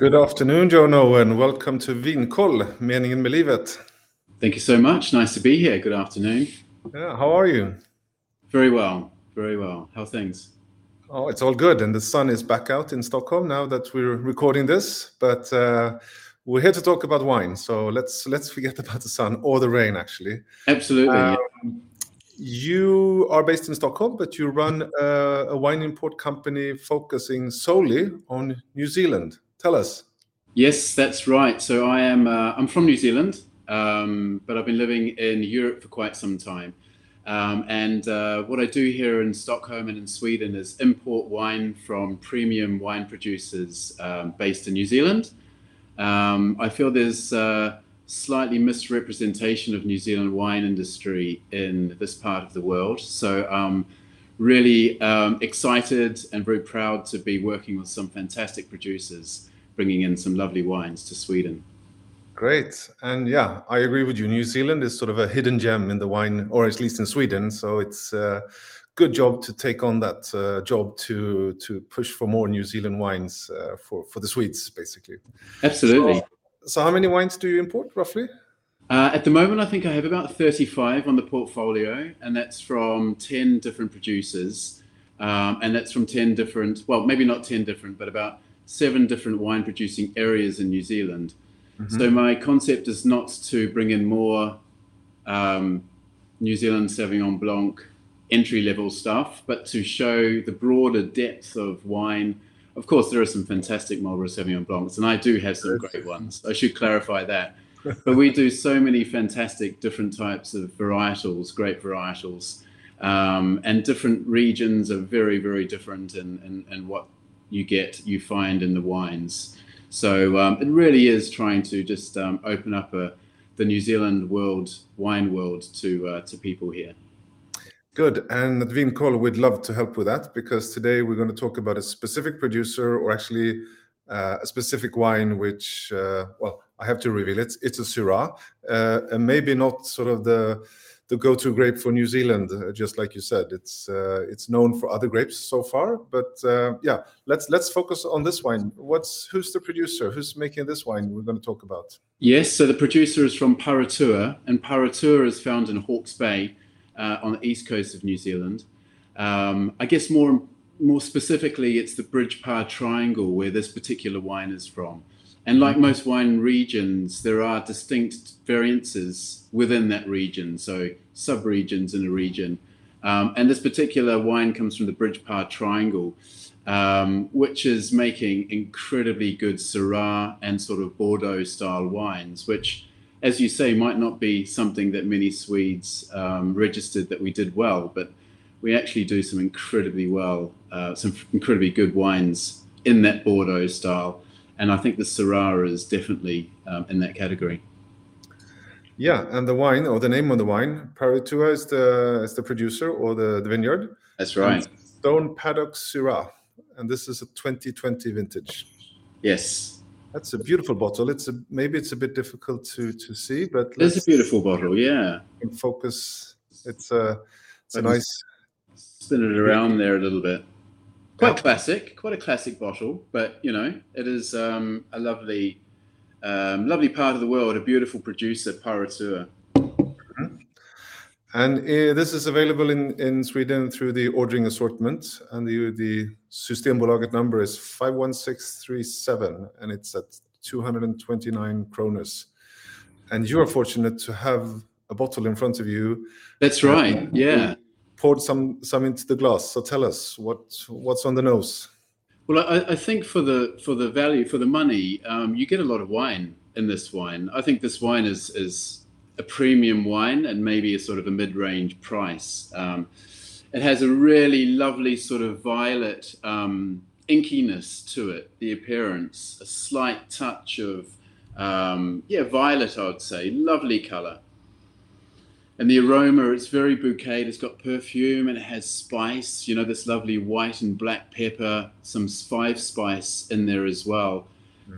Good afternoon, Jono, and welcome to Vinkoll, Meningen med vinet. Thank you so much. Nice to be here. Good afternoon. Yeah, how are you? Very well. Very well. How are things? Oh, it's all good, and the sun is back out in Stockholm now that we're recording this. But uh, we're here to talk about wine, so let's let's forget about the sun or the rain, actually. Absolutely. yeah. Um, you are based in Stockholm, but you run a, a wine import company focusing solely on New Zealand. Tell us. Yes, that's right. So I am. Uh, I'm from New Zealand, um, but I've been living in Europe for quite some time. Um, and uh, what I do here in Stockholm and in Sweden is import wine from premium wine producers um, based in New Zealand. Um, I feel there's uh, slightly misrepresentation of New Zealand wine industry in this part of the world. So really um, excited and very proud to be working with some fantastic producers bringing in some lovely wines to Sweden. Great. And yeah, I agree with you. New Zealand is sort of a hidden gem in the wine, or at least in Sweden. So it's a good job to take on that uh, job to to push for more New Zealand wines uh, for for the Swedes, basically. Absolutely. So, so how many wines do you import roughly? Uh, at the moment, I think I have about 35 on the portfolio, and that's from 10 different producers. Um, and that's from 10 different, well, maybe not 10 different, but about seven different wine producing areas in New Zealand. Mm-hmm. So my concept is not to bring in more um, New Zealand Sauvignon Blanc entry level stuff, but to show the broader depth of wine. Of course, there are some fantastic Marlborough Sauvignon Blancs, and I do have some great ones. I should clarify that. but we do so many fantastic different types of varietals, great varietals, um, and different regions are very, very different in, in, in what you get, you find in the wines. So um, it really is trying to just um, open up a, the New Zealand world, wine world, to uh, to people here. Good. And at Vinkoll, we'd love to help with that because today we're going to talk about a specific producer or actually uh, a specific wine, which, uh, well, I have to reveal it. It's a Syrah, uh, and maybe not sort of the the go-to grape for New Zealand, uh, just like you said. It's uh, it's known for other grapes so far, but uh, yeah, let's let's focus on this wine. What's who's the producer? Who's making this wine? We're going to talk about. Yes, so the producer is from Paritua, and Paritua is found in Hawke's Bay uh, on the east coast of New Zealand. Um, I guess more more specifically, it's the Bridge Pā Triangle where this particular wine is from. And like most wine regions, there are distinct variances within that region, so sub-regions in a region. Um, and this particular wine comes from the Bridge Pā Triangle, um, which is making incredibly good Syrah and sort of Bordeaux style wines, which as you say, might not be something that many Swedes um, registered that we did well, but we actually do some incredibly well, uh, some incredibly good wines in that Bordeaux style. And I think the Syrah is definitely um, in that category. Yeah, and the wine or the name of the wine, Paritua is the is the producer or the, the vineyard. That's right. And Stone Paddock Syrah, and this is a 2020 vintage. Yes, that's a beautiful bottle. It's a maybe it's a bit difficult to to see, but it's a beautiful bottle. Yeah. focus. It's a it's a nice. Spin it around there a little bit. Quite yeah. classic, quite a classic bottle, but you know it is um, a lovely, um, lovely part of the world. A beautiful producer, Paritua. And uh, this is available in, in Sweden through the ordering assortment, and the the Systembolaget number is 51637, and it's at 229 kroners. And you are fortunate to have a bottle in front of you. That's right. Yeah. Poured some some into the glass. So tell us what what's on the nose. Well, I, I think for the for the value for the money, um, you get a lot of wine in this wine. I think this wine is is a premium wine and maybe a sort of a mid-range price. Um, it has a really lovely sort of violet um, inkiness to it, the appearance, a slight touch of, um, yeah, violet, I would say, lovely color. And the aroma, it's very bouquet. It's got perfume and it has spice, you know, this lovely white and black pepper, some five spice in there as well.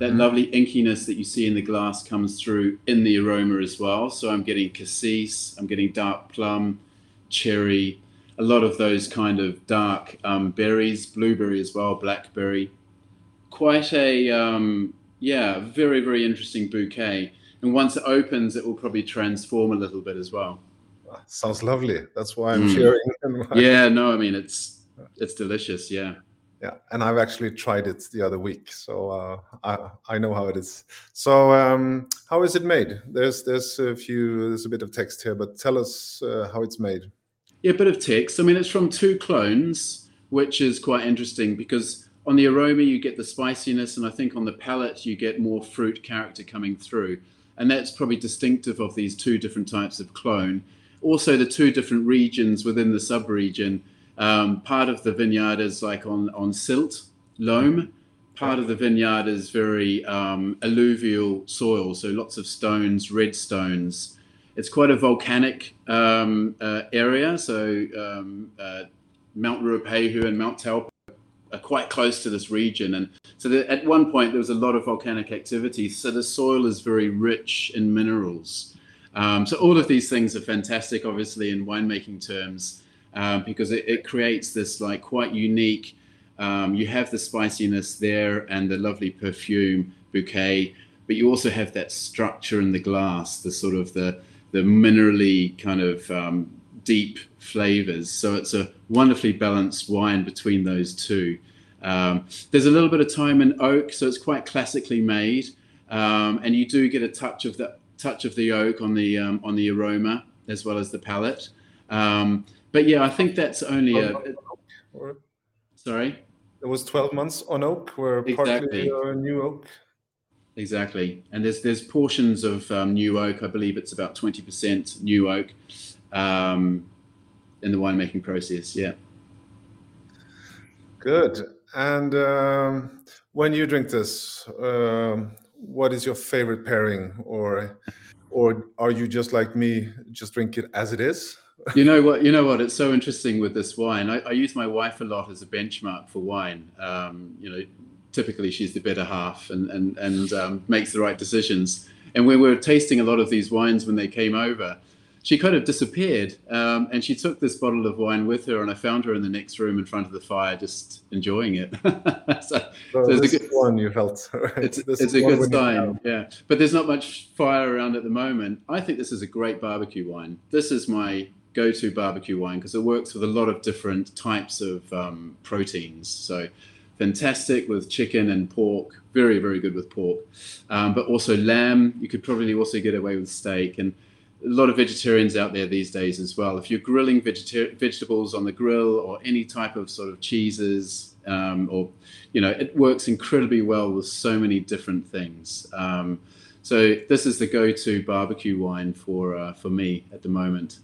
That mm-hmm. lovely inkiness that you see in the glass comes through in the aroma as well. So I'm getting cassis, I'm getting dark plum, cherry, a lot of those kind of dark um, berries, blueberry as well, blackberry. Quite a um, Yeah, very very interesting bouquet. And once it opens, it will probably transform a little bit as well. Sounds lovely. That's why I'm mm. sharing. Yeah, no, I mean it's it's delicious. Yeah. Yeah, and I've actually tried it the other week, so uh, I I know how it is. So um, how is it made? There's there's a few there's a bit of text here, but tell us uh, how it's made. Yeah, a bit of text. I mean, it's from two clones, which is quite interesting because on the aroma you get the spiciness, and I think on the palate you get more fruit character coming through, and that's probably distinctive of these two different types of clone. Also, the two different regions within the sub-region um, part of the vineyard is like on, on silt, loam. Part of the vineyard is very um, alluvial soil, so lots of stones, red stones. It's quite a volcanic um, uh, area, so um, uh, Mount Ruapehu and Mount Taupo are quite close to this region. And so the, at one point, there was a lot of volcanic activity. So the soil is very rich in minerals. Um, so all of these things are fantastic, obviously, in winemaking terms um, because it, it, creates this like quite unique. Um, you have the spiciness there and the lovely perfume bouquet, but you also have that structure in the glass, the sort of the the minerally kind of um, deep flavors. So it's a wonderfully balanced wine between those two. Um, there's a little bit of time in oak, so it's quite classically made, um, and you do get a touch of the touch of the oak on the um, on the aroma as well as the palate. Um, but yeah, I think that's only a. Or, sorry. It was twelve months on oak, where exactly. partly uh, new oak. Exactly, and there's there's portions of um, new oak. I believe it's about twenty percent new oak um, in the winemaking process. Yeah. Good. And um, when you drink this, um, what is your favorite pairing, or or are you just like me, just drink it as it is? you know what? You know what? It's so interesting with this wine. I, I use my wife a lot as a benchmark for wine. Um, you know, typically she's the better half and and and um, makes the right decisions. And we were tasting a lot of these wines when they came over, she kind of disappeared. Um, and she took this bottle of wine with her, and I found her in the next room in front of the fire, just enjoying it. so, so, so it's a good one you felt. Right? It's, it's a good sign, yeah. But there's not much fire around at the moment. I think this is a great barbecue wine. This is my go-to barbecue wine because it works with a lot of different types of um, proteins. So fantastic with chicken and pork, very very good with pork, um, but also lamb. You could probably also get away with steak and a lot of vegetarians out there these days as well. If you're grilling vegeta- vegetables on the grill or any type of sort of cheeses, um, or you know, it works incredibly well with so many different things. Um, so this is the go-to barbecue wine for uh, for me at the moment.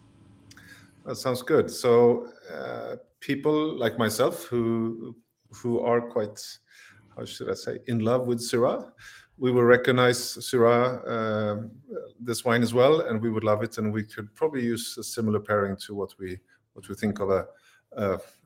That sounds good. So uh, people like myself who who are quite how should I say in love with Syrah, we will recognize Syrah uh, this wine as well, and we would love it. And we could probably use a similar pairing to what we what we think of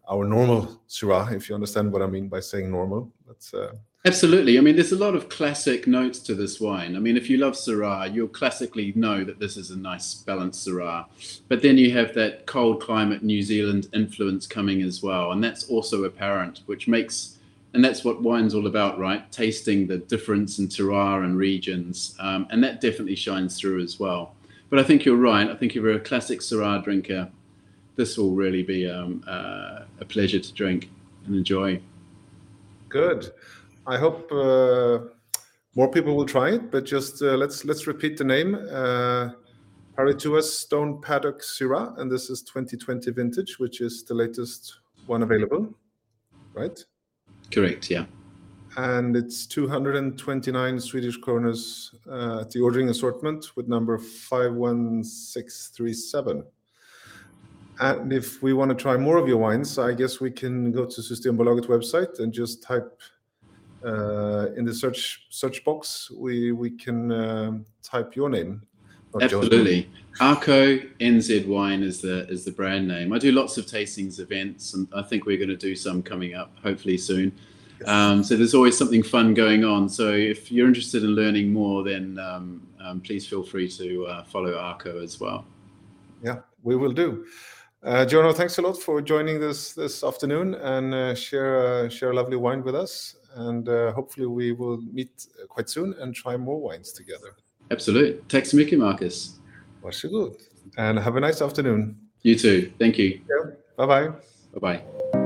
our normal Syrah, if you understand what I mean by saying normal. That's uh, Absolutely. I mean, there's a lot of classic notes to this wine. I mean, if you love Syrah, you'll classically know that this is a nice balanced Syrah. But then you have that cold climate New Zealand influence coming as well. And that's also apparent, which makes, and that's what wine's all about, right? Tasting the difference in terroir and regions. Um, and that definitely shines through as well. But I think you're right. I think if you're a classic Syrah drinker, this will really be um, uh, a pleasure to drink and enjoy. Good. I hope uh, more people will try it, but just uh, let's let's repeat the name. Uh, Parituas Stone Paddock Syrah, and this is 2020 vintage, which is the latest one available, right? Correct. Yeah. And it's 229 Swedish kroners uh, at the ordering assortment with number 51637. And if we want to try more of your wines, I guess we can go to Systembolaget website and just type uh, in the search search box, we we can uh, type your name. Absolutely, AKO NZ Wine is the is the brand name. I do lots of tastings events, and I think we're going to do some coming up, hopefully soon. Um, so there's always something fun going on. So if you're interested in learning more, then um, um, please feel free to uh, follow Arco as well. Yeah, we will do. Uh, Jono, thanks a lot for joining this this afternoon and uh, share uh, share a lovely wine with us. And uh, hopefully we will meet quite soon and try more wines together. Absolutely. Tack så mycket, Marcus. Varsågod. And have a nice afternoon. You too. Thank you. Yeah. Bye bye. Bye bye.